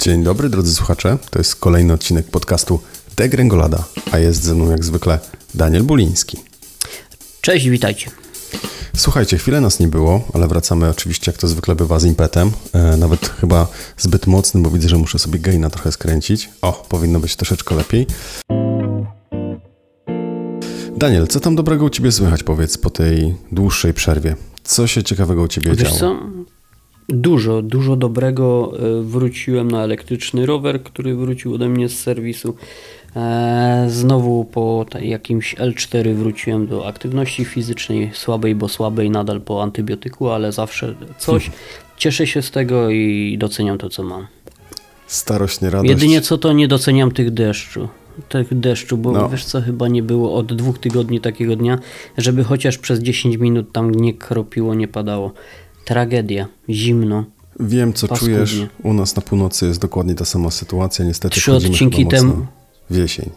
Dzień dobry drodzy słuchacze, to jest kolejny odcinek podcastu Degrengolada, a jest ze mną jak zwykle Daniel Buliński. Cześć, witajcie. Słuchajcie, chwilę nas nie było, ale wracamy oczywiście jak to zwykle bywa z impetem, e, nawet chyba zbyt mocnym, bo widzę, że muszę sobie gaina trochę skręcić. O, powinno być troszeczkę lepiej. Daniel, co tam dobrego u Ciebie słychać, powiedz, po tej dłuższej przerwie? Co się ciekawego u Ciebie Wiesz działo? co? Dużo, dużo dobrego. E, Wróciłem na elektryczny rower, który wrócił ode mnie z serwisu. E, Znowu po jakimś L4 wróciłem do aktywności fizycznej, słabej, bo słabej, nadal po antybiotyku, ale zawsze coś. Cieszę się z tego i doceniam to, co mam. Starość, nie radość. Jedynie co to nie doceniam tych deszczu. Tych deszczu, bo No. wiesz co, chyba nie było od dwóch tygodni takiego dnia, żeby chociaż przez 10 minut tam nie kropiło, nie padało. Tragedia, zimno. Wiem, co Paskudnie. czujesz. U nas na północy jest dokładnie ta sama sytuacja. Niestety Trzy odcinki temu- w jesień.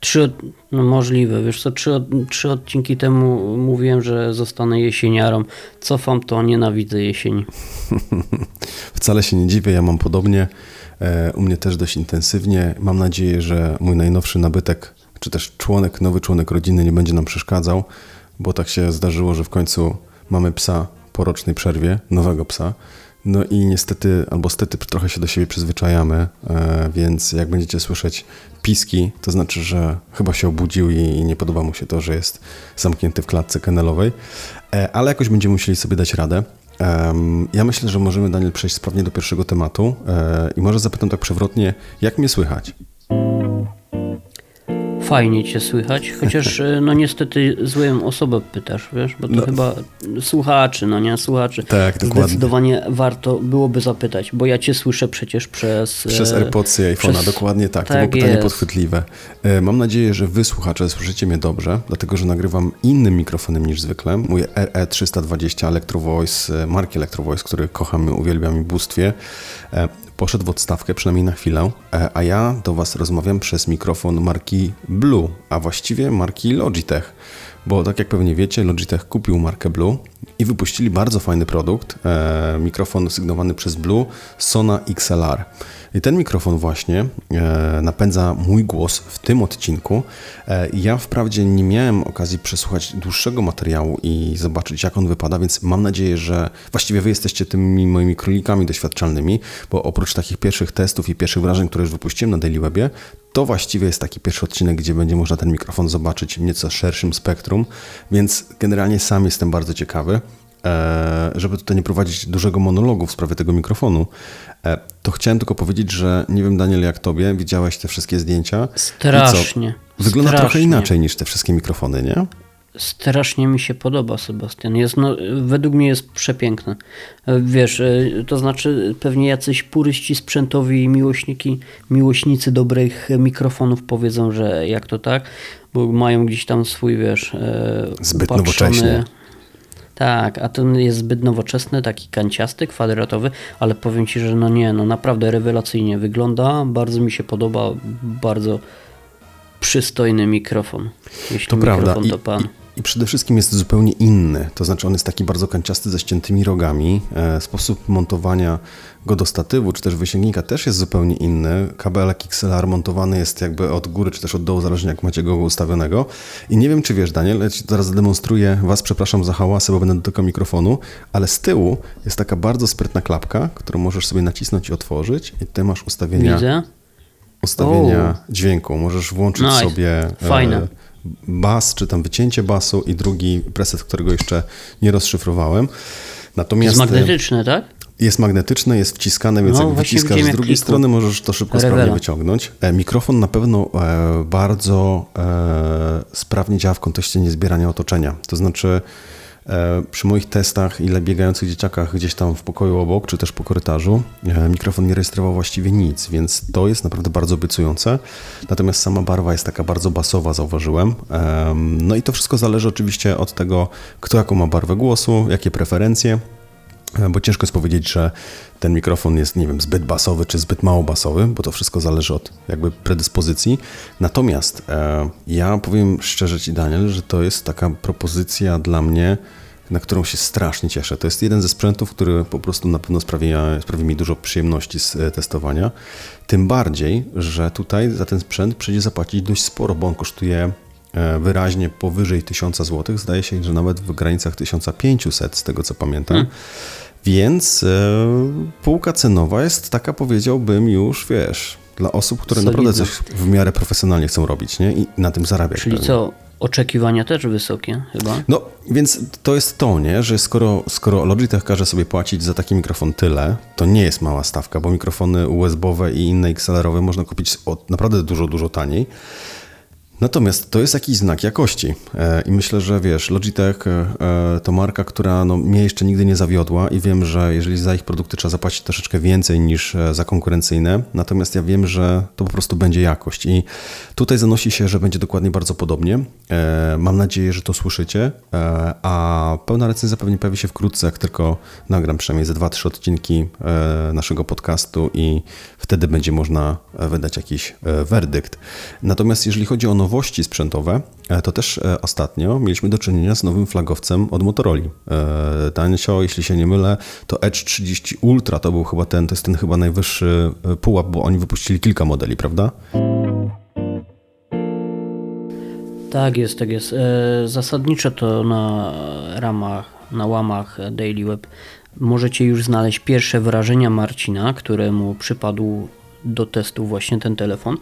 Trzy, no możliwe, wiesz co, trzy, trzy odcinki temu mówiłem, że zostanę jesieniarą. Cofam to, nienawidzę jesieni. Wcale się nie dziwię, ja mam podobnie. E, U mnie też dość intensywnie. Mam nadzieję, że mój najnowszy nabytek, czy też członek, nowy członek rodziny nie będzie nam przeszkadzał, bo tak się zdarzyło, że w końcu mamy psa po rocznej przerwie, nowego psa. No i niestety, albo stety trochę się do siebie przyzwyczajamy, e, więc jak będziecie słyszeć piski, to znaczy, że chyba się obudził i nie podoba mu się to, że jest zamknięty w klatce kennelowej, E, ale jakoś będziemy musieli sobie dać radę. Ja myślę, że możemy, Daniel, przejść sprawnie do pierwszego tematu e, i może zapytam tak przewrotnie, jak mnie słychać? Fajnie cię słychać, chociaż e, no niestety złą osobę pytasz, wiesz, bo to No. chyba słuchaczy, no nie, słuchaczy. Tak, dokładnie. Zdecydowanie warto byłoby zapytać, bo ja cię słyszę przecież przez... Przez e, AirPodsy i iPhone'a, przez- dokładnie tak. To tak było pytanie jest. podchwytliwe. E, Mam nadzieję, że wy, słuchacze, słyszycie mnie dobrze, dlatego że nagrywam innym mikrofonem niż zwykle. Mój RE320 Electro Voice, marki Electro Voice, który kocham i uwielbiam i bóstwie, poszedł w odstawkę, przynajmniej na chwilę, e, a ja do was rozmawiam przez mikrofon marki Blue, a właściwie marki Logitech. Bo tak jak pewnie wiecie, Logitech kupił markę Blue i wypuścili bardzo fajny produkt, e, mikrofon sygnowany przez Blue Sona XLR. I ten mikrofon właśnie e, napędza mój głos w tym odcinku. E, ja wprawdzie nie miałem okazji przesłuchać dłuższego materiału i zobaczyć, jak on wypada, więc mam nadzieję, że właściwie wy jesteście tymi moimi królikami doświadczalnymi, bo oprócz takich pierwszych testów i pierwszych wrażeń, które już wypuściłem na Daily Webie, to właściwie jest taki pierwszy odcinek, gdzie będzie można ten mikrofon zobaczyć w nieco szerszym spektrum, więc generalnie sam jestem bardzo ciekawy. E, żeby tutaj nie prowadzić dużego monologu w sprawie tego mikrofonu, to chciałem tylko powiedzieć, że nie wiem, Daniel, jak tobie, widziałeś te wszystkie zdjęcia. Strasznie. Wygląda trochę strasznie. inaczej niż te wszystkie mikrofony, nie? Strasznie mi się podoba Sebastian. Jest, no, według mnie jest przepiękny. E, Wiesz, e, to znaczy pewnie jacyś puryści sprzętowi i miłośniki, miłośnicy dobrych mikrofonów powiedzą, że jak to tak, bo mają gdzieś tam swój, wiesz, e, Zbyt nowocześnie. Tak, a ten jest zbyt nowoczesny, taki kanciasty, kwadratowy, ale powiem Ci, że no nie, no naprawdę rewelacyjnie wygląda, bardzo mi się podoba, bardzo przystojny mikrofon. Jeśli To prawda. mikrofon I, to pan. i, I przede wszystkim jest zupełnie inny. To znaczy, on jest taki bardzo kanciasty ze ściętymi rogami. E, sposób montowania go do statywu, czy też wysięgnika też jest zupełnie inny. Kabelek XLR montowany jest jakby od góry, czy też od dołu, zależnie jak macie go ustawionego. I nie wiem, czy wiesz, Daniel, ja teraz zademonstruję, was przepraszam za hałasy, bo będę dotykał mikrofonu, ale z tyłu jest taka bardzo sprytna klapka, którą możesz sobie nacisnąć i otworzyć i ty masz ustawienia Widzę. ustawienia dźwięku. Możesz włączyć Nice. sobie Fajne. e, bas, czy tam wycięcie basu i drugi preset, którego jeszcze nie rozszyfrowałem. Jest Natomiast e, magnetyczny, tak? Jest magnetyczne, jest wciskane, więc No, jak wyciskasz z drugiej strony, możesz to szybko, Rewela. sprawnie wyciągnąć. E, Mikrofon na pewno e, bardzo e, sprawnie działa w kontekście niezbierania otoczenia. To znaczy przy moich testach, ile biegających dzieciakach gdzieś tam w pokoju obok, czy też po korytarzu, mikrofon nie rejestrował właściwie nic, więc to jest naprawdę bardzo obiecujące. Natomiast sama barwa jest taka bardzo basowa, zauważyłem. Em, No i to wszystko zależy oczywiście od tego, kto jaką ma barwę głosu, jakie preferencje. E, Bo ciężko jest powiedzieć, że ten mikrofon jest, nie wiem, zbyt basowy czy zbyt mało basowy, bo to wszystko zależy od jakby predyspozycji. Natomiast e, ja powiem szczerze Ci, Daniel, że to jest taka propozycja dla mnie na którą się strasznie cieszę. To jest jeden ze sprzętów, który po prostu na pewno sprawi, sprawi mi dużo przyjemności z e, testowania. Tym bardziej, że tutaj za ten sprzęt przyjdzie zapłacić dość sporo, bo on kosztuje wyraźnie powyżej 1000 zł. Zdaje się, że nawet w granicach 1500 z tego co pamiętam. Hmm. Więc e, półka cenowa jest taka, powiedziałbym, już wiesz, dla osób, które Solidne. naprawdę coś w miarę profesjonalnie chcą robić nie? i na tym zarabiać. Czyli pewnie. co, oczekiwania też wysokie chyba? No, więc to jest to, nie? że skoro, skoro Logitech każe sobie płacić za taki mikrofon tyle, to nie jest mała stawka, bo mikrofony USB-owe i inne XLR-owe można kupić od naprawdę dużo, dużo taniej. Natomiast to jest jakiś znak jakości e, i myślę, że wiesz, Logitech e, to marka, która no, mnie jeszcze nigdy nie zawiodła i wiem, że jeżeli za ich produkty trzeba zapłacić troszeczkę więcej niż e, za konkurencyjne, natomiast ja wiem, że to po prostu będzie jakość i tutaj zanosi się, że będzie dokładnie bardzo podobnie. Mam nadzieję, że to słyszycie, a pełna recenzja pewnie pojawi się wkrótce, jak tylko nagram przynajmniej ze 2-3 odcinki naszego podcastu i wtedy będzie można wydać jakiś werdykt. Natomiast jeżeli chodzi o nowości sprzętowe, e, to też e, ostatnio mieliśmy do czynienia z nowym flagowcem od Motorola. E, Tańsio, jeśli się nie mylę, to Edge 30 Ultra to był chyba ten, to jest ten chyba najwyższy pułap, bo oni wypuścili kilka modeli, prawda? Tak jest, tak jest. Zasadniczo to na ramach, na łamach Daily Web możecie już znaleźć pierwsze wrażenia Marcina, któremu przypadł do testu właśnie ten telefon.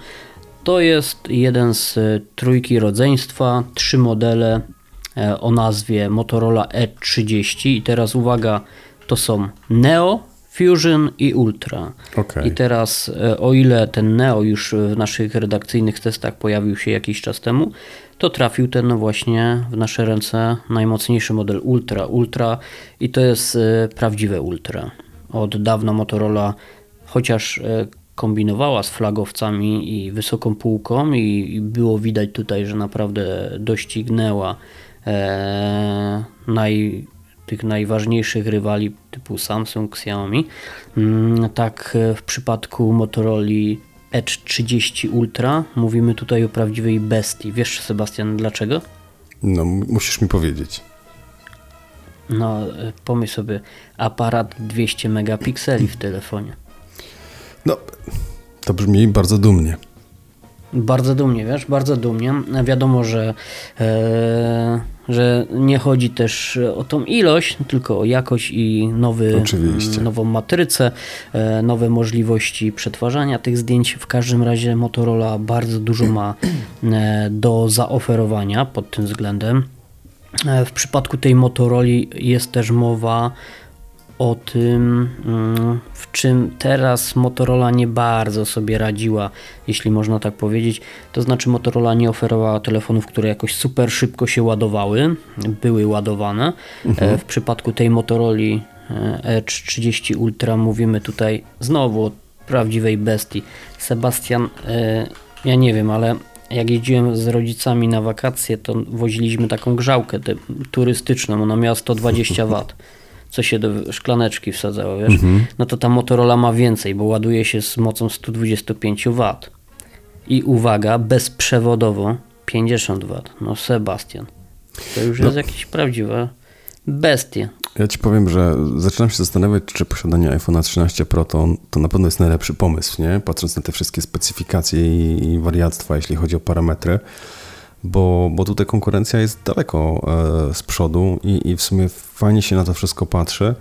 To jest jeden z e, trójki rodzeństwa, trzy modele e, o nazwie Motorola E30 i teraz uwaga, to są Neo, Fusion i Ultra. Okay. I teraz e, o ile ten Neo już w naszych redakcyjnych testach pojawił się jakiś czas temu, to trafił ten właśnie w nasze ręce najmocniejszy model Ultra. Ultra i to jest prawdziwe Ultra. Od dawna Motorola, chociaż kombinowała z flagowcami i wysoką półką i, było widać tutaj, że naprawdę doścignęła e, naj, tych najważniejszych rywali typu Samsung, Xiaomi. Mm, tak w przypadku Motorola Edge 30 Ultra mówimy tutaj o prawdziwej bestii. Wiesz Sebastian dlaczego? No musisz mi powiedzieć. No pomyśl sobie, aparat 200 megapikseli w telefonie. No, to brzmi bardzo dumnie. Bardzo dumnie, wiesz, bardzo dumnie. Wiadomo, że, e, że nie chodzi też o tą ilość, tylko o jakość i nowy, Oczywiście. nową matrycę, e, nowe możliwości przetwarzania tych zdjęć. W każdym razie Motorola bardzo dużo ma e, do zaoferowania pod tym względem. E, w przypadku tej Motorola jest też mowa o tym, mm, w czym teraz Motorola nie bardzo sobie radziła, jeśli można tak powiedzieć. To znaczy, Motorola nie oferowała telefonów, które jakoś super szybko się ładowały, były ładowane. Mhm. E, w przypadku tej Motorola Edge 30 Ultra mówimy tutaj znowu o prawdziwej bestii. Sebastian, e, ja nie wiem, ale jak jeździłem z rodzicami na wakacje, to woziliśmy taką grzałkę turystyczną, ona miała 120 W co się do szklaneczki wsadzało, wiesz, mhm. no to ta Motorola ma więcej, bo ładuje się z mocą 125 W. I uwaga, bezprzewodowo 50 W. No Sebastian, to już no. jest jakieś prawdziwe bestie. Ja ci powiem, że zaczynam się zastanawiać, czy posiadanie iPhone'a 13 Pro to, to na pewno jest najlepszy pomysł, nie? Patrząc na te wszystkie specyfikacje i, i wariactwa, jeśli chodzi o parametry bo, bo tutaj konkurencja jest daleko e, z przodu i, i w sumie fajnie się na to wszystko patrzy.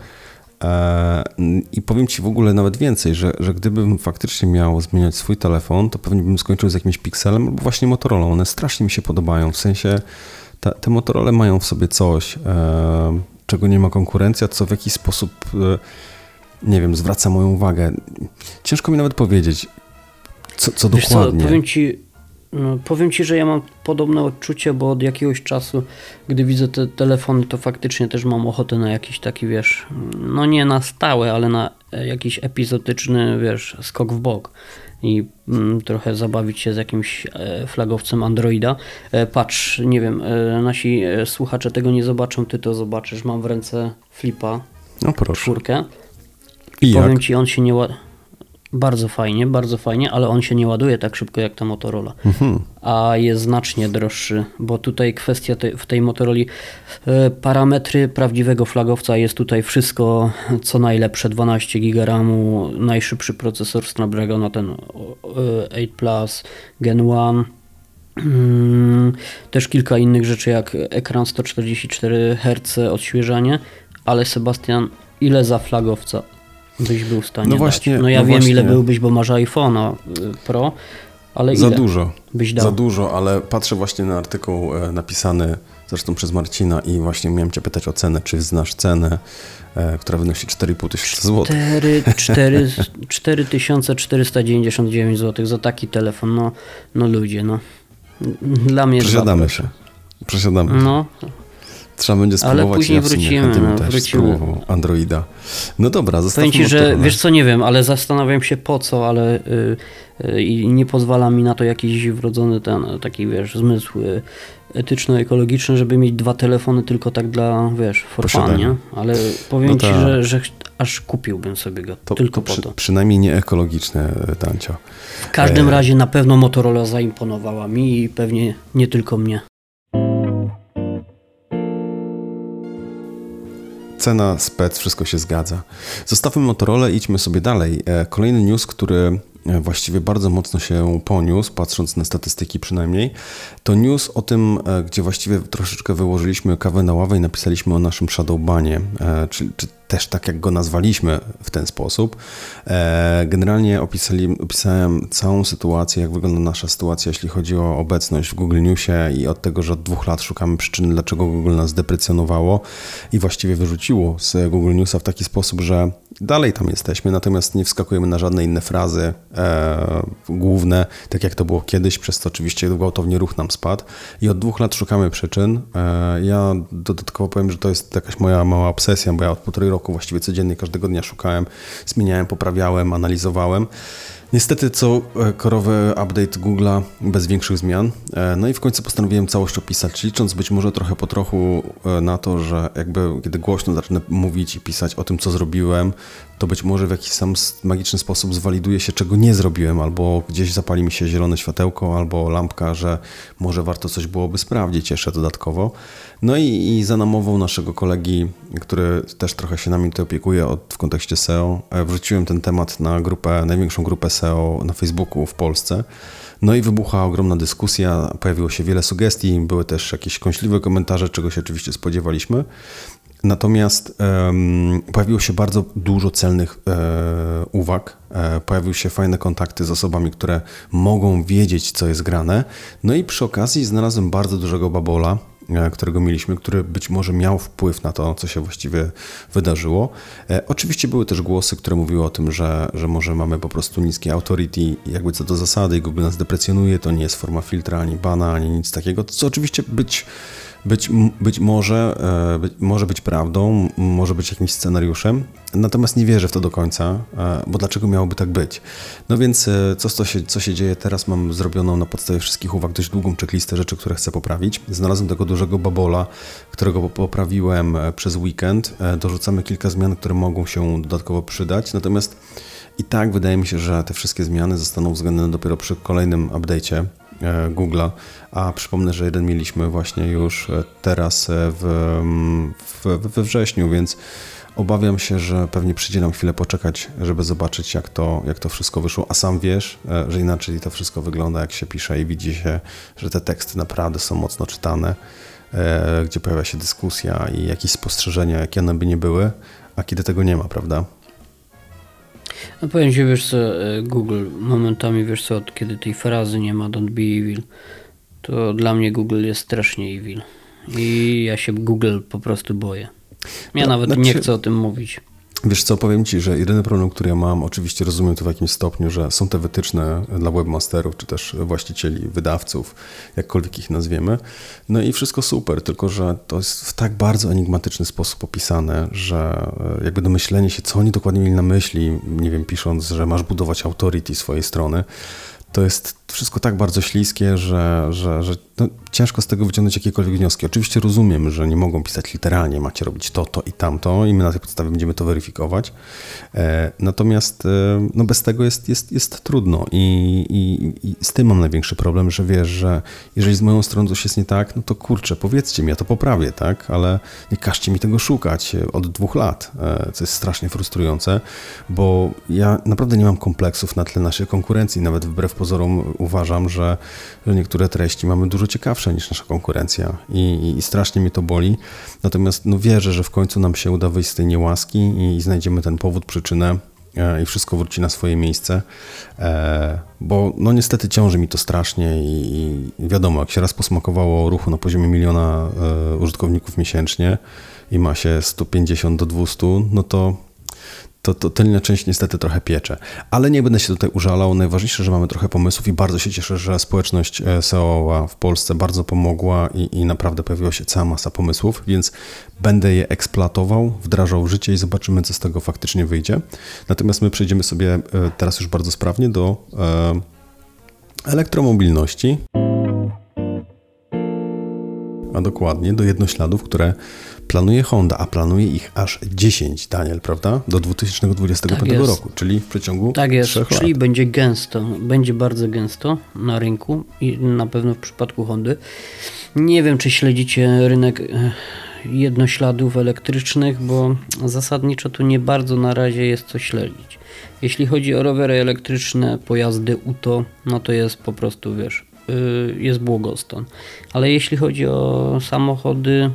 E, I powiem Ci w ogóle nawet więcej, że, że gdybym faktycznie miał zmieniać swój telefon, to pewnie bym skończył z jakimś Pixelem albo właśnie Motorola. One strasznie mi się podobają, w sensie te, te Motorola mają w sobie coś, e, czego nie ma konkurencja, co w jakiś sposób, nie wiem, zwraca moją uwagę. Ciężko mi nawet powiedzieć, co, co dokładnie. Co, powiem Ci, powiem Ci, że ja mam podobne odczucie, bo od jakiegoś czasu, gdy widzę te telefony, to faktycznie też mam ochotę na jakiś taki, wiesz, no nie na stałe, ale na jakiś epizodyczny, wiesz, skok w bok i mm, trochę zabawić się z jakimś e, flagowcem Androida. E, patrz, nie wiem, e, nasi e, słuchacze tego nie zobaczą, ty to zobaczysz. Mam w ręce flipa, no proszę. czwórkę. I powiem jak? Ci, on się nie Bardzo fajnie, bardzo fajnie, ale on się nie ładuje tak szybko jak ta Motorola. Mhm. A jest znacznie droższy, bo tutaj kwestia te, w tej Motorola e, parametry prawdziwego flagowca jest tutaj wszystko co najlepsze, 12 GB RAMu, najszybszy procesor Snapdragona ten e, 8 Plus Gen 1. Mm, Też kilka innych rzeczy jak ekran 144 Hz, odświeżanie, ale Sebastian, ile za flagowca byś był w stanie No dać? właśnie- No ja no wiem ile właśnie. byłbyś, bo masz iPhone'a y, Pro, ale Za ile dużo. byś dał? Za dużo, ale patrzę właśnie na artykuł e, napisany zresztą przez Marcina i właśnie miałem Cię pytać o cenę. Czy znasz cenę, e, która wynosi 4,5 tysiąca złotych? 4, 4, 4499 zł za taki telefon, no, no ludzie, no. Dla mnie Przesiadamy się. Przesiadamy się. No, Trzeba będzie Ale spróbować. później ja wrócimy, no, też wrócimy. Androida. No dobra, zostawmy powiem ci, że wiesz co, nie wiem, ale zastanawiam się po co, ale y, y, i nie pozwala mi na to jakiś wrodzony ten, taki wiesz, zmysł y, etyczno-ekologiczny, żeby mieć dwa telefony tylko tak dla, wiesz, for fun, Posiadania. nie? Ale powiem No ci, tak. że, że aż kupiłbym sobie go, To, tylko to po przy, to. Przynajmniej nie ekologiczne, e, Tancio. W każdym e, razie na pewno Motorola zaimponowała mi i pewnie nie tylko mnie. Cena, spec, wszystko się zgadza. Zostawmy Motorola i idźmy sobie dalej. E, Kolejny news, który e, właściwie bardzo mocno się poniósł, patrząc na statystyki przynajmniej, to news o tym, e, gdzie właściwie troszeczkę wyłożyliśmy kawę na ławę i napisaliśmy o naszym Shadowbanie, e, czy, czy też tak jak go nazwaliśmy w ten sposób. E, Generalnie opisali, opisałem całą sytuację, jak wygląda nasza sytuacja, jeśli chodzi o obecność w Google Newsie i od tego, że od dwóch lat szukamy przyczyny, dlaczego Google nas deprecjonowało i właściwie wyrzuciło z Google Newsa w taki sposób, że dalej tam jesteśmy, natomiast nie wskakujemy na żadne inne frazy e, główne, tak jak to było kiedyś, przez co oczywiście gwałtownie ruch nam spadł i od dwóch lat szukamy przyczyn. E, ja dodatkowo powiem, że to jest jakaś moja mała obsesja, bo ja od półtorej roku właściwie codziennie, każdego dnia szukałem, zmieniałem, poprawiałem, analizowałem. Niestety co e, korowy update Google'a bez większych zmian. E, No i w końcu postanowiłem całość opisać, licząc być może trochę po trochu e, na to, że jakby kiedy głośno zacznę mówić i pisać o tym, co zrobiłem, to być może w jakiś sam magiczny sposób zwaliduje się, czego nie zrobiłem, albo gdzieś zapali mi się zielone światełko, albo lampka, że może warto coś byłoby sprawdzić jeszcze dodatkowo. No i, i za namową naszego kolegi, który też trochę się nami tutaj opiekuje od, w kontekście SEO, e, wrzuciłem ten temat na grupę, największą grupę SEO na Facebooku w Polsce. No i wybuchła ogromna dyskusja, pojawiło się wiele sugestii, były też jakieś kąśliwe komentarze, czego się oczywiście spodziewaliśmy. Natomiast em, pojawiło się bardzo dużo celnych e, uwag, e, pojawiły się fajne kontakty z osobami, które mogą wiedzieć, co jest grane. No i przy okazji znalazłem bardzo dużego babola, którego mieliśmy, który być może miał wpływ na to, co się właściwie wydarzyło. E, oczywiście były też głosy, które mówiły o tym, że, że może mamy po prostu niskie authority, jakby co do zasady, Google nas deprecjonuje, to nie jest forma filtra, ani bana, ani nic takiego, co oczywiście być być, być może, e, być, może być prawdą, może być jakimś scenariuszem, natomiast nie wierzę w to do końca, e, bo dlaczego miałoby tak być? No więc e, co, co, się, co się dzieje teraz? Mam zrobioną na podstawie wszystkich uwag dość długą checklistę rzeczy, które chcę poprawić. Znalazłem tego dużego babola, którego po- poprawiłem przez weekend. Dorzucamy kilka zmian, które mogą się dodatkowo przydać, natomiast i tak wydaje mi się, że te wszystkie zmiany zostaną uwzględnione dopiero przy kolejnym update'cie Google'a, a przypomnę, że jeden mieliśmy właśnie już e, teraz e, w, mm, w, we wrześniu, więc obawiam się, że pewnie przyjdzie nam chwilę poczekać, żeby zobaczyć jak to, jak to wszystko wyszło, a sam wiesz, e, że inaczej to wszystko wygląda jak się pisze i widzi się, że te teksty naprawdę są mocno czytane, e, gdzie pojawia się dyskusja i jakieś spostrzeżenia, jakie one by nie były, a kiedy tego nie ma, prawda? No powiem ci, wiesz co, e, Google momentami, wiesz co, od kiedy tej frazy nie ma don't be evil, to dla mnie Google jest strasznie evil. I ja się Google po prostu boję. Ja No, nawet znaczy- nie chcę o tym mówić. Wiesz co, powiem Ci, że jedyny problem, który ja mam, oczywiście rozumiem to w jakimś stopniu, że są te wytyczne dla webmasterów, czy też właścicieli, wydawców, jakkolwiek ich nazwiemy. No i wszystko super, tylko że to jest w tak bardzo enigmatyczny sposób opisane, że e, jakby domyślenie się, co oni dokładnie mieli na myśli, nie wiem, pisząc, że masz budować authority swojej strony, to jest wszystko tak bardzo śliskie, że, że, że no, ciężko z tego wyciągnąć jakiekolwiek wnioski. Oczywiście rozumiem, że nie mogą pisać literalnie, macie robić to, to i tamto i my na tej podstawie będziemy to weryfikować. E, natomiast e, no, bez tego jest, jest, jest trudno I, i, i z tym mam największy problem, że wiesz, że jeżeli z moją stroną coś jest nie tak, no to kurczę, powiedzcie mi, ja to poprawię, tak? Ale nie każcie mi tego szukać od dwóch lat, e, co jest strasznie frustrujące, bo ja naprawdę nie mam kompleksów na tle naszej konkurencji, nawet wbrew uważam, że, że niektóre treści mamy dużo ciekawsze niż nasza konkurencja i, i strasznie mnie to boli. Natomiast no, wierzę, że w końcu nam się uda wyjść z tej niełaski i, i znajdziemy ten powód, przyczynę e, i wszystko wróci na swoje miejsce, e, bo no niestety ciąży mi to strasznie i, i wiadomo, jak się raz posmakowało ruchu na poziomie miliona e, użytkowników miesięcznie i ma się 150 do 200, no to to, to część niestety trochę piecze. Ale nie będę się tutaj użalał. Najważniejsze, że mamy trochę pomysłów i bardzo się cieszę, że społeczność e, SEO w Polsce bardzo pomogła i, i naprawdę pojawiła się cała masa pomysłów, więc będę je eksploatował, wdrażał w życie i zobaczymy, co z tego faktycznie wyjdzie. Natomiast my przejdziemy sobie e, teraz już bardzo sprawnie do e, elektromobilności a dokładnie do jednośladów, które planuje Honda, a planuje ich aż 10, Daniel, prawda? Do 2025 Tak roku, czyli w przeciągu Tak jest, 3 lat. czyli będzie gęsto, będzie bardzo gęsto na rynku i na pewno w przypadku Hondy. Nie wiem, czy śledzicie rynek e, jednośladów elektrycznych, bo zasadniczo tu nie bardzo na razie jest co śledzić. Jeśli chodzi o rowery elektryczne, pojazdy UTO, no to jest po prostu, wiesz, jest błogostan. Ale jeśli chodzi o samochody,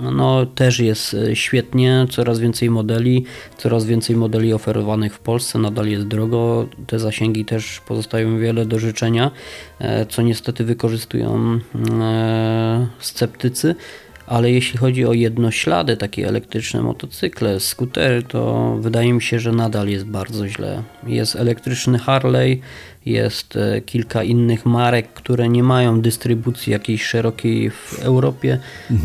no też jest e, świetnie, coraz więcej modeli, coraz więcej modeli oferowanych w Polsce, nadal jest drogo, te zasięgi też pozostają wiele do życzenia, e, co niestety wykorzystują e, sceptycy. Ale jeśli chodzi o jednoślady, takie elektryczne motocykle, skutery, to wydaje mi się, że nadal jest bardzo źle. Jest elektryczny Harley, jest e, kilka innych marek, które nie mają dystrybucji jakiejś szerokiej w Europie.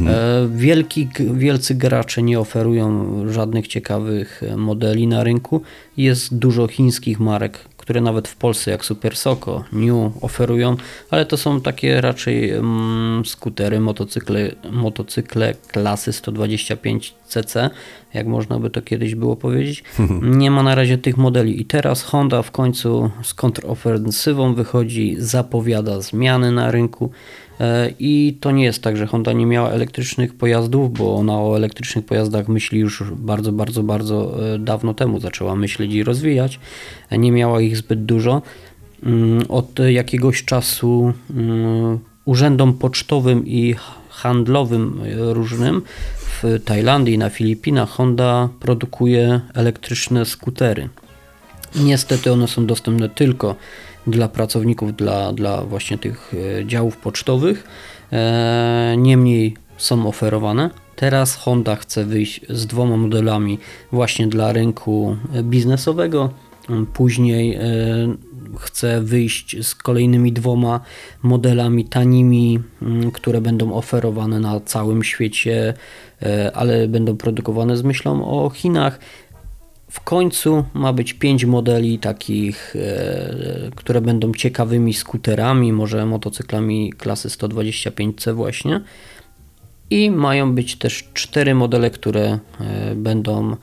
E, Wielki, wielcy gracze nie oferują żadnych ciekawych e, modeli na rynku. Jest dużo chińskich marek, które nawet w Polsce jak Super Soko, New oferują, ale to są takie raczej mm, skutery, motocykle, motocykle klasy 125 cc, jak można by to kiedyś było powiedzieć. Nie ma na razie tych modeli i teraz Honda w końcu z kontrofensywą wychodzi, zapowiada zmiany na rynku. E, I to nie jest tak, że Honda nie miała elektrycznych pojazdów, bo ona o elektrycznych pojazdach myśli już bardzo, bardzo, bardzo e, dawno temu. Zaczęła myśleć i rozwijać. E, Nie miała ich zbyt dużo. Mm, Od jakiegoś czasu mm, urzędom pocztowym i handlowym różnym w Tajlandii, na Filipinach Honda produkuje elektryczne skutery. Niestety one są dostępne tylko dla pracowników, dla, dla właśnie tych e, działów pocztowych. E, Niemniej są oferowane. Teraz Honda chce wyjść z dwoma modelami właśnie dla rynku biznesowego. Później e, chce wyjść z kolejnymi dwoma modelami tanimi, m, które będą oferowane na całym świecie, e, ale będą produkowane z myślą o Chinach. W końcu ma być pięć modeli takich, e, które będą ciekawymi skuterami, może motocyklami klasy 125C właśnie. I mają być też cztery modele, które e, będą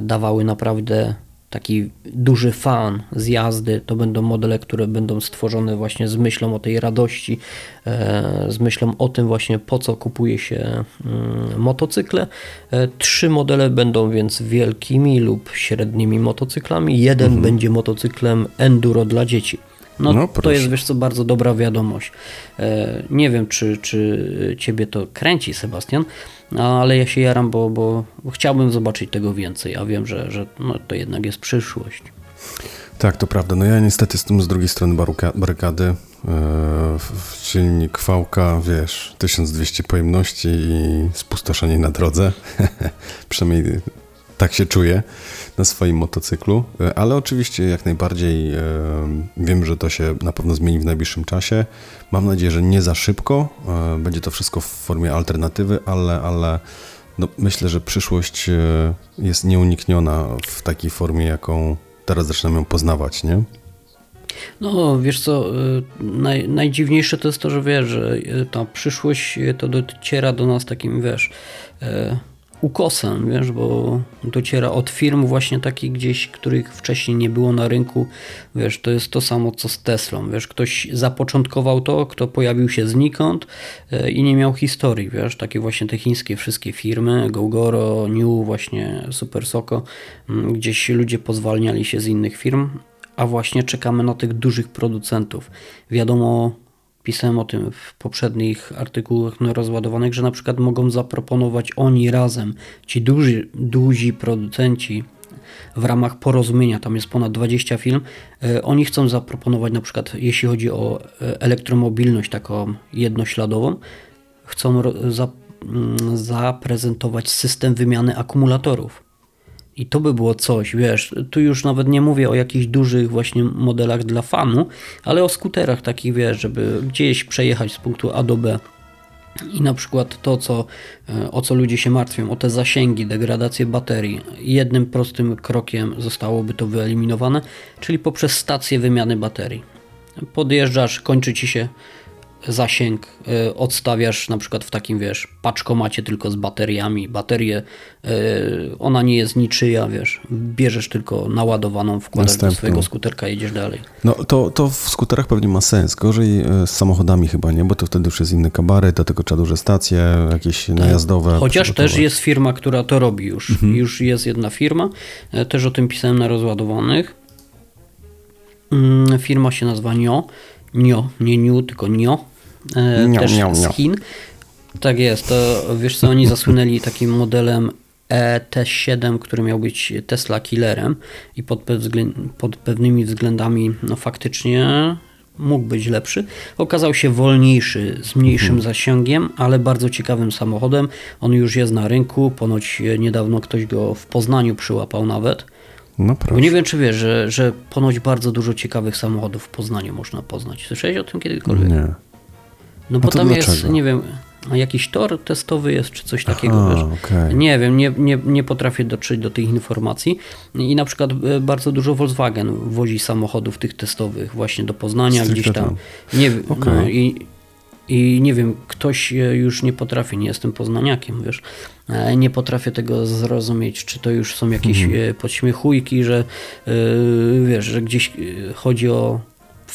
dawały naprawdę taki duży fan z jazdy. To będą modele, które będą stworzone właśnie z myślą o tej radości, e, z myślą o tym właśnie po co kupuje się mm, motocykle. E, Trzy modele będą więc wielkimi lub średnimi motocyklami. Jeden będzie motocyklem enduro dla dzieci. No, No, to jest wiesz co, bardzo dobra wiadomość. E, nie wiem, czy, czy ciebie to kręci, Sebastian, ale ja się jaram, bo, bo chciałbym zobaczyć tego więcej, a wiem, że, że no, to jednak jest przyszłość. Tak, to prawda. No ja niestety jestem z drugiej strony barykady. Eee, w- silnik Vałka, wiesz, 1200 pojemności i spustoszenie na drodze. Przynajmniej tak się czuję na swoim motocyklu. E, Ale oczywiście jak najbardziej e, wiem, że to się na pewno zmieni w najbliższym czasie. Mam nadzieję, że nie za szybko. E, Będzie to wszystko w formie alternatywy, ale, ale no, myślę, że przyszłość jest nieunikniona w takiej formie, jaką teraz zaczynam ją poznawać, nie? No, wiesz co, naj, najdziwniejsze to jest to, że wiesz, że ta przyszłość to dociera do nas takim, wiesz, ukosem, wiesz, bo dociera od firm właśnie takich gdzieś, których wcześniej nie było na rynku, wiesz, to jest to samo co z Teslą, wiesz, ktoś zapoczątkował to, kto pojawił się znikąd y, i nie miał historii, wiesz, takie właśnie te chińskie wszystkie firmy, Gogoro, New, właśnie Super Soko, mm, gdzieś ludzie pozwalniali się z innych firm, a właśnie czekamy na tych dużych producentów. Wiadomo, pisałem o tym w poprzednich artykułach no, rozładowanych, że na przykład mogą zaproponować oni razem, ci duży, duzi producenci w ramach porozumienia, tam jest ponad 20 firm, e, oni chcą zaproponować na przykład, jeśli chodzi o e, elektromobilność taką jednośladową, chcą mm, zaprezentować system wymiany akumulatorów. I to by było coś, wiesz, tu już nawet nie mówię o jakichś dużych właśnie modelach dla fanu, ale o skuterach takich, wiesz, żeby gdzieś przejechać z punktu A do B. I na przykład to, co, e, o co ludzie się martwią, o te zasięgi, degradację baterii, jednym prostym krokiem zostałoby to wyeliminowane, czyli poprzez stację wymiany baterii. Podjeżdżasz, kończy ci się zasięg, y, odstawiasz na przykład w takim, wiesz, paczkomacie tylko z bateriami, baterię, y, ona nie jest niczyja, wiesz, bierzesz tylko naładowaną, wkładasz Następną. do swojego skuterka, jedziesz dalej. No to, to w skuterach pewnie ma sens. Gorzej e, z samochodami chyba, nie? Bo to wtedy już jest inny kabaret, do tego trzeba duże stacje, jakieś najazdowe. Chociaż też jest firma, która to robi już. Już jest jedna firma, e, też o tym pisałem na rozładowanych. Mm, Firma się nazywa NIO. NIO, nie NIU, tylko NIO. E, Nio, też nio, z. Chin. Tak jest, to wiesz co, oni zasłynęli takim modelem E ET7, który miał być Tesla killerem i pod, pod pewnymi względami no faktycznie mógł być lepszy. Okazał się wolniejszy, z mniejszym zasięgiem, ale bardzo ciekawym samochodem. On już jest na rynku, ponoć e, niedawno ktoś go w Poznaniu przyłapał nawet. No Bo proszę. nie wiem, czy wiesz, że, że ponoć bardzo dużo ciekawych samochodów w Poznaniu można poznać. Słyszałeś o tym kiedykolwiek? Nie. No bo tam jest, dlaczego? nie wiem, jakiś tor testowy jest, czy coś takiego, Aha, wiesz. okej. Nie wiem, nie, nie, nie potrafię dotrzeć do tych informacji. I na przykład e, bardzo dużo Volkswagen wozi samochodów tych testowych właśnie do Poznania, Stricte gdzieś tam. tam. Nie wiem, no, i, i nie wiem, ktoś e, już nie potrafi, nie jestem poznaniakiem, wiesz, e, nie potrafię tego zrozumieć, czy to już są jakieś Mhm. podśmiechujki, że e, wiesz, że gdzieś chodzi o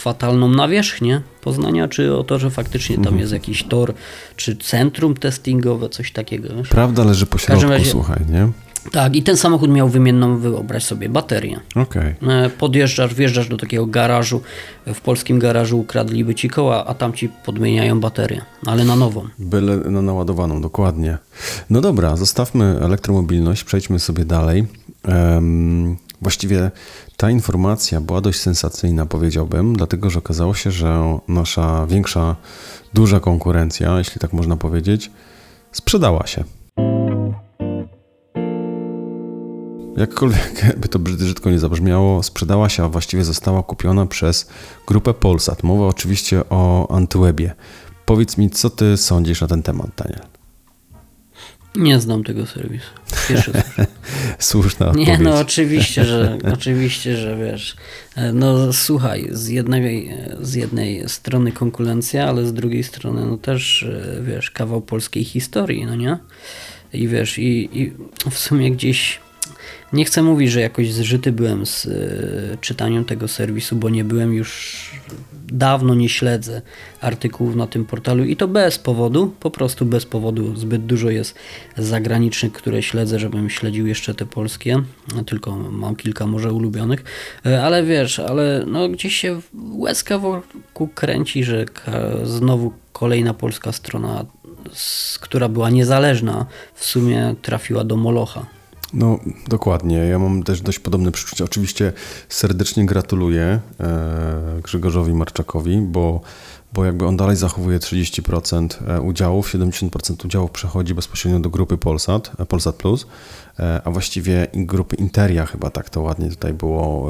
fatalną nawierzchnię Poznania, czy o to, że faktycznie tam Mhm. jest jakiś tor, czy centrum testingowe, coś takiego. Wiesz? Prawda leży po środku, razie- słuchaj, nie? Tak, i ten samochód miał wymienną, wyobraź sobie, baterię. Okej. E, Podjeżdżasz, wjeżdżasz do takiego garażu, w polskim garażu ukradliby ci koła, a tam ci podmieniają baterię, ale na nową. Byle na naładowaną, dokładnie. No dobra, zostawmy elektromobilność, przejdźmy sobie dalej. Em, właściwie ta informacja była dość sensacyjna, powiedziałbym, dlatego że okazało się, że nasza większa, duża konkurencja, jeśli tak można powiedzieć, sprzedała się. Jakkolwiek by to brzydko nie zabrzmiało, sprzedała się, a właściwie została kupiona przez grupę Polsat. Mowa oczywiście o Antywebie. Powiedz mi, co ty sądzisz na ten temat, Daniel? Nie znam tego serwisu. Pierwszy. Słuszna odpowiedź. Nie, no oczywiście, że oczywiście, że wiesz. e, No słuchaj, z jednej, z jednej strony konkurencja, ale z drugiej strony no też e, wiesz, kawał polskiej historii, no nie? I wiesz, i, i w sumie gdzieś nie chcę mówić, że jakoś zżyty byłem z e, czytaniem tego serwisu, bo nie byłem już dawno nie śledzę artykułów na tym portalu i to bez powodu, po prostu bez powodu. Zbyt dużo jest zagranicznych, które śledzę, żebym śledził jeszcze te polskie, a tylko mam kilka może ulubionych, E, ale wiesz, ale no gdzieś się łezka wokół kręci, że znowu kolejna polska strona, która była niezależna, w sumie trafiła do Molocha. No, dokładnie. Ja mam też dość podobne przeczucie. Oczywiście serdecznie gratuluję e, Grzegorzowi Marczakowi, bo, bo jakby on dalej zachowuje 30% e, udziałów, 70% udziałów przechodzi bezpośrednio do grupy Polsat, e, Polsat Plus, a właściwie grupy Interia chyba tak to ładnie tutaj było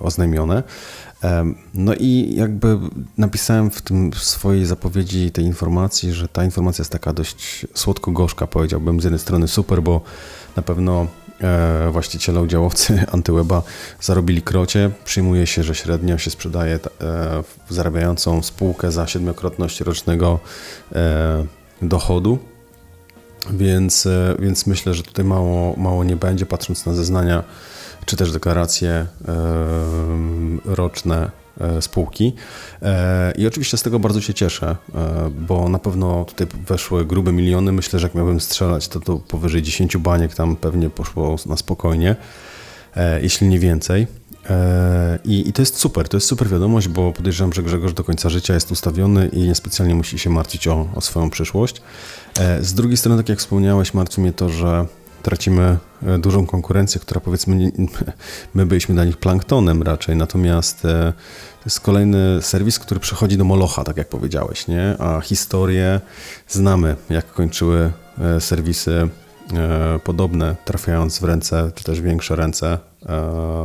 oznajmione. No i jakby napisałem w tym w swojej zapowiedzi tej informacji, że ta informacja jest taka dość słodko-gorzka, powiedziałbym. Z jednej strony super, bo na pewno e, właściciele, udziałowcy Antyweba zarobili krocie. Przyjmuje się, że średnio się sprzedaje e, zarabiającą spółkę za siedmiokrotność rocznego e, dochodu. Więc, więc myślę, że tutaj mało, mało nie będzie, patrząc na zeznania czy też deklaracje e, roczne e, spółki. I oczywiście z tego bardzo się cieszę, bo na pewno tutaj weszły grube miliony. Myślę, że jak miałbym strzelać, to, to powyżej 10 baniek tam pewnie poszło na spokojnie, jeśli nie więcej. I, I, to jest super, to jest super wiadomość, bo podejrzewam, że Grzegorz do końca życia jest ustawiony i niespecjalnie musi się martwić o, o swoją przyszłość. Z drugiej strony, tak jak wspomniałeś, martwi mnie to, że tracimy e, dużą konkurencję, która powiedzmy, my byliśmy dla nich planktonem raczej, natomiast e, to jest kolejny serwis, który przechodzi do Molocha, tak jak powiedziałeś, nie? A historię znamy, jak kończyły e, serwisy podobne, trafiając w ręce, czy też większe ręce.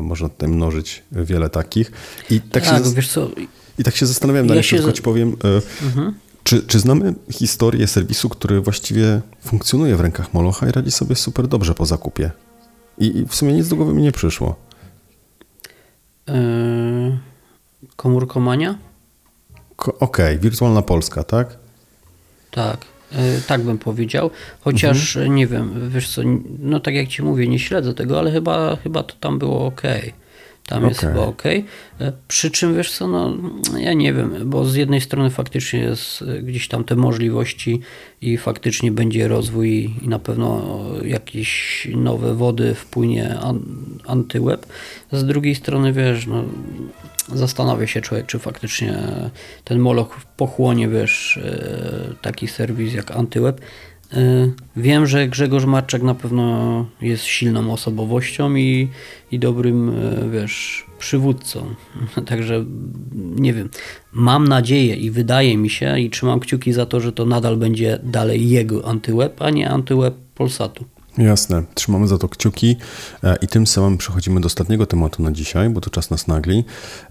Można tutaj mnożyć wiele takich. I tak, tak się, wiesz co... I tak się zastanawiałem, ja się... tylko ci powiem, mhm. Czy, czy znamy historię serwisu, który właściwie funkcjonuje w rękach Molocha i radzi sobie super dobrze po zakupie? I, i w sumie nic do głowy mi nie przyszło. Yy, komórkomania? Ko Okej, okay. wirtualna Polska, tak? Tak, yy, tak bym powiedział. Chociaż mhm. nie wiem, wiesz co, no tak jak ci mówię, nie śledzę tego, ale chyba, chyba to tam było ok. Tam okay. jest chyba ok. E, przy czym wiesz co, no ja nie wiem, bo z jednej strony faktycznie jest e, gdzieś tam te możliwości i faktycznie będzie rozwój i na pewno jakieś nowe wody wpłynie antyweb. Z drugiej strony wiesz, no zastanawia się człowiek, czy faktycznie ten moloch pochłonie, wiesz, e, taki serwis jak antyweb. Y, wiem, że Grzegorz Marczak na pewno jest silną osobowością i, i dobrym, y, wiesz, przywódcą. Także nie wiem. Mam nadzieję i wydaje mi się i trzymam kciuki za to, że to nadal będzie dalej jego antyweb, a nie antyweb Polsatu. Jasne, trzymamy za to kciuki e, i tym samym przechodzimy do ostatniego tematu na dzisiaj, bo to czas nas nagli.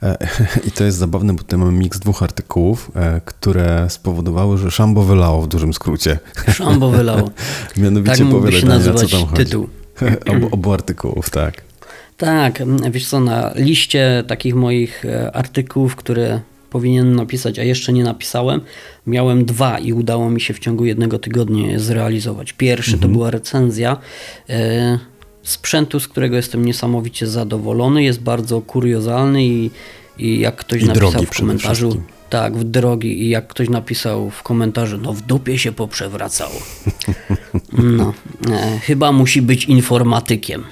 E, I to jest zabawne, bo tutaj mamy miks dwóch artykułów, e, które spowodowały, że szambo wylało w dużym skrócie. Szambo wylało. Mianowicie tak nazywać co tam tytuł. Obu, obu artykułów, tak. Tak, wiesz co, na liście takich moich artykułów, które powinienem napisać, a jeszcze nie napisałem. Miałem dwa i udało mi się w ciągu jednego tygodnia je zrealizować. Pierwszy mhm. to była recenzja e, sprzętu, z którego jestem niesamowicie zadowolony. Jest bardzo kuriozalny i, i jak ktoś I napisał w komentarzu. Tak, w drogi i jak ktoś napisał w komentarzu, no w dupie się poprzewracało. No, e, chyba musi być informatykiem.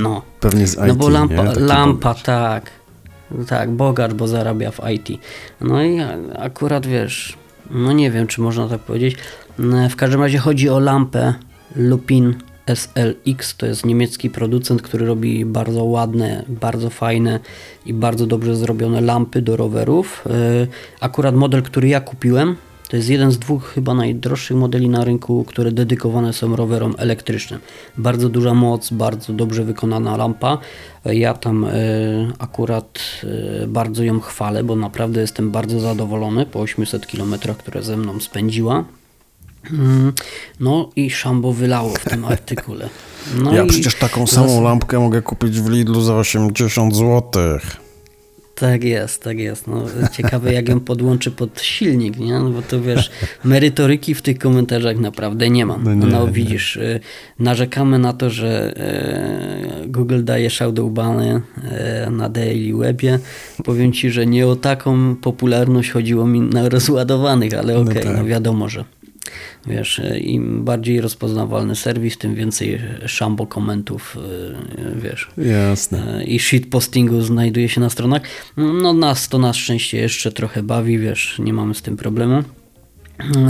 No. Pewnie z IT, No bo lampa, lampa tak. Tak, bogacz, bo zarabia w IT. No i akurat wiesz, no nie wiem, czy można tak powiedzieć. No, w każdym razie chodzi o lampę Lupin SLX. To jest niemiecki producent, który robi bardzo ładne, bardzo fajne i bardzo dobrze zrobione lampy do rowerów. E, akurat model, który ja kupiłem, to jest jeden z dwóch chyba najdroższych modeli na rynku, które dedykowane są rowerom elektrycznym. Bardzo duża moc, bardzo dobrze wykonana lampa. Ja tam y, akurat y, bardzo ją chwalę, bo naprawdę jestem bardzo zadowolony po 800 km, które ze mną spędziła. Mm, no i szambo wylało w tym artykule. No ja przecież taką samą lampkę mogę kupić w Lidlu za 80 złotych. Tak jest, tak jest. No, ciekawe, jak ją podłączy pod silnik, nie? No, bo to wiesz, merytoryki w tych komentarzach naprawdę nie ma. No, nie, no widzisz, nie. narzekamy na to, że e, Google daje shadowbany e, na Daily Webie. Powiem ci, że nie o taką popularność chodziło mi na rozładowanych, ale no okej, okay, no, tak. no wiadomo, że Wiesz, im bardziej rozpoznawalny serwis, tym więcej szambo komentów, e, wiesz. Jasne. E, I shitpostingu znajduje się na stronach. No nas to na szczęście jeszcze trochę bawi, wiesz, nie mamy z tym problemu.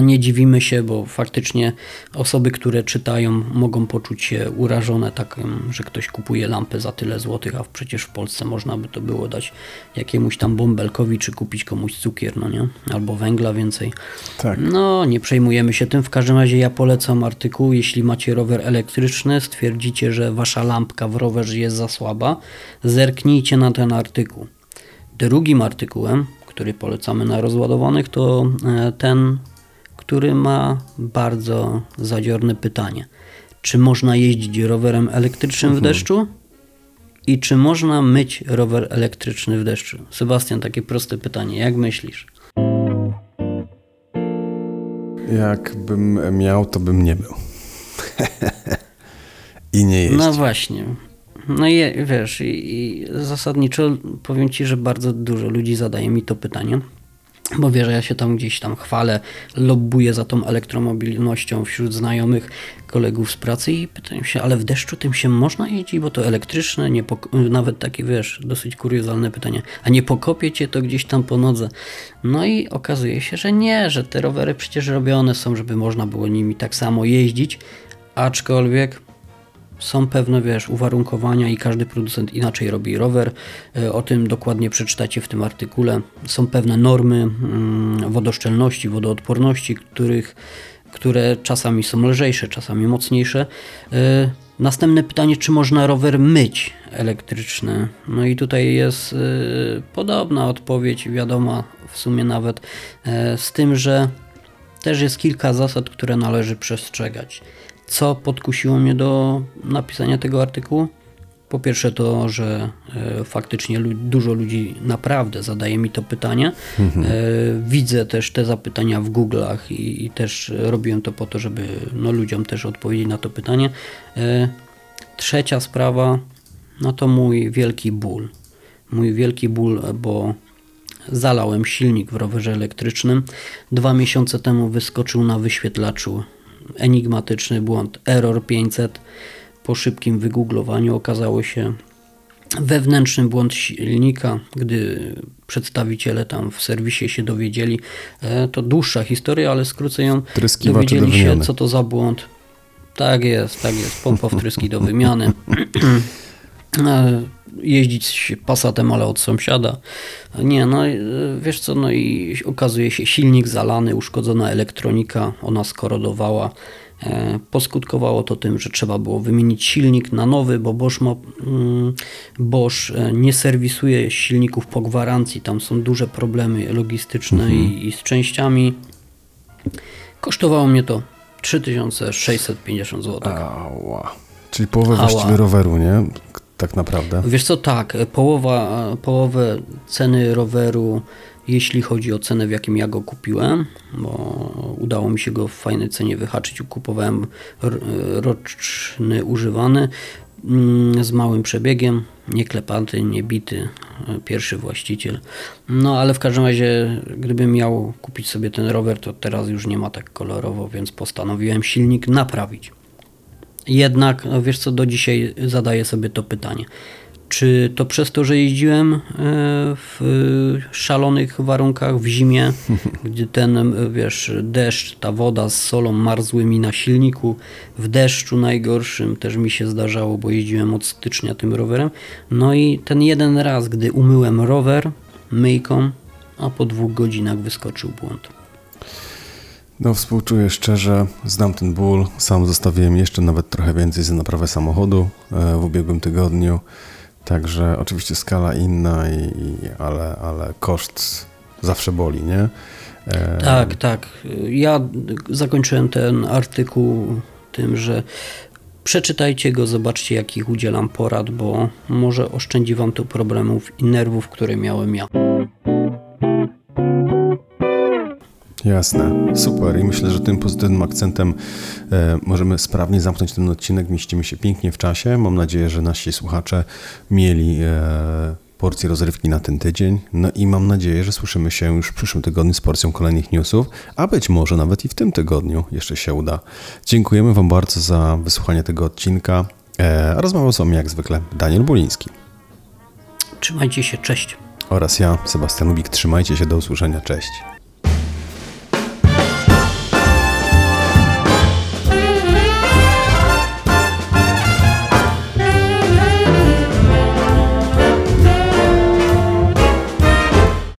Nie dziwimy się, bo faktycznie osoby, które czytają, mogą poczuć się urażone, tak, że ktoś kupuje lampę za tyle złotych, a przecież w Polsce można by to było dać jakiemuś tam bąbelkowi, czy kupić komuś cukier, no nie? Albo węgla więcej. Tak. No, nie przejmujemy się tym. W każdym razie ja polecam artykuł, jeśli macie rower elektryczny, stwierdzicie, że wasza lampka w rowerze jest za słaba, zerknijcie na ten artykuł. Drugim artykułem, który polecamy na rozładowanych, to e, ten który ma bardzo zadziorne pytanie. czy można jeździć rowerem elektrycznym w deszczu i czy można myć rower elektryczny w deszczu? Sebastian, takie proste pytanie. Jak myślisz? Jakbym miał, to bym nie był. I nie jeździł. No właśnie. No i wiesz, i, i zasadniczo powiem ci, że bardzo dużo ludzi zadaje mi to pytanie, bo wie, że ja się tam gdzieś tam chwalę, lobbuję za tą elektromobilnością wśród znajomych, kolegów z pracy i pytają się, ale w deszczu tym się można jeździć, bo to elektryczne, nie nawet takie, wiesz, dosyć kuriozalne pytanie, a nie pokopie cię to gdzieś tam po nodze? No i okazuje się, że nie, że te rowery przecież robione są, żeby można było nimi tak samo jeździć, aczkolwiek są pewne, wiesz, uwarunkowania i każdy producent inaczej robi rower. E, O tym dokładnie przeczytacie w tym artykule. Są pewne normy mm, wodoszczelności, wodoodporności, których, które czasami są lżejsze, czasami mocniejsze. E, Następne pytanie, czy można rower myć elektryczny? No i tutaj jest e, podobna odpowiedź, wiadoma w sumie nawet, z tym, że też jest kilka zasad, które należy przestrzegać. Co podkusiło mnie do napisania tego artykułu? Po pierwsze to, że e, faktycznie dużo ludzi naprawdę zadaje mi to pytanie. E, widzę też te zapytania w Google'ach i, i też robiłem to po to, żeby no, ludziom też odpowiedzieć na to pytanie. E, trzecia sprawa, no to mój wielki ból. Mój wielki ból, bo Zalałem silnik w rowerze elektrycznym. Dwa miesiące temu wyskoczył na wyświetlaczu enigmatyczny błąd Error 500. Po szybkim wygooglowaniu okazało się wewnętrzny błąd silnika. Gdy przedstawiciele tam w serwisie się dowiedzieli, e, to dłuższa historia, ale skrócę ją. Do Dowiedzieli się, co to za błąd. Tak jest, tak jest. Pompa wtryski do wymiany. Jeździć Passatem, ale od sąsiada. Nie, no e, wiesz co, no i okazuje się silnik zalany, uszkodzona elektronika, ona skorodowała. E, Poskutkowało to tym, że trzeba było wymienić silnik na nowy, bo Bosch, ma, mm, Bosch e, nie serwisuje silników po gwarancji. Tam są duże problemy logistyczne i, i z częściami. Kosztowało mnie to 3650 zł. Ała. Czyli połowę Ała. właściwie roweru, nie? Tak naprawdę. Wiesz co, tak, połowa, połowę ceny roweru, jeśli chodzi o cenę, w jakim ja go kupiłem, bo udało mi się go w fajnej cenie wyhaczyć, kupowałem roczny używany mm, z małym przebiegiem, nie klepaty, nie bity, pierwszy właściciel. No ale w każdym razie, gdybym miał kupić sobie ten rower, to teraz już nie ma tak kolorowo, więc postanowiłem silnik naprawić. Jednak, no wiesz co, do dzisiaj zadaję sobie to pytanie. Czy to przez to, że jeździłem e, w szalonych warunkach w zimie, gdzie ten, e, wiesz, deszcz, ta woda z solą marzły mi na silniku, w deszczu najgorszym też mi się zdarzało, bo jeździłem od stycznia tym rowerem. No i ten jeden raz, gdy umyłem rower myjką, a po dwóch godzinach wyskoczył błąd. No współczuję szczerze, znam ten ból, sam zostawiłem jeszcze nawet trochę więcej za naprawę samochodu e, w ubiegłym tygodniu, także oczywiście skala inna, i, ale, ale koszt zawsze boli, nie? E, Tak, tak. Ja zakończyłem ten artykuł tym, że przeczytajcie go, zobaczcie jakich udzielam porad, bo może oszczędzi Wam to problemów i nerwów, które miałem ja. Jasne, super. I myślę, że tym pozytywnym akcentem e, możemy sprawnie zamknąć ten odcinek, mieścimy się pięknie w czasie, mam nadzieję, że nasi słuchacze mieli e, porcję rozrywki na ten tydzień, no i mam nadzieję, że słyszymy się już w przyszłym tygodniu z porcją kolejnych newsów, a być może nawet i w tym tygodniu jeszcze się uda. Dziękujemy Wam bardzo za wysłuchanie tego odcinka, e, rozmawiał z Wami jak zwykle Daniel Buliński. Trzymajcie się, cześć. oraz ja, Sebastian Lubik, trzymajcie się, do usłyszenia, cześć.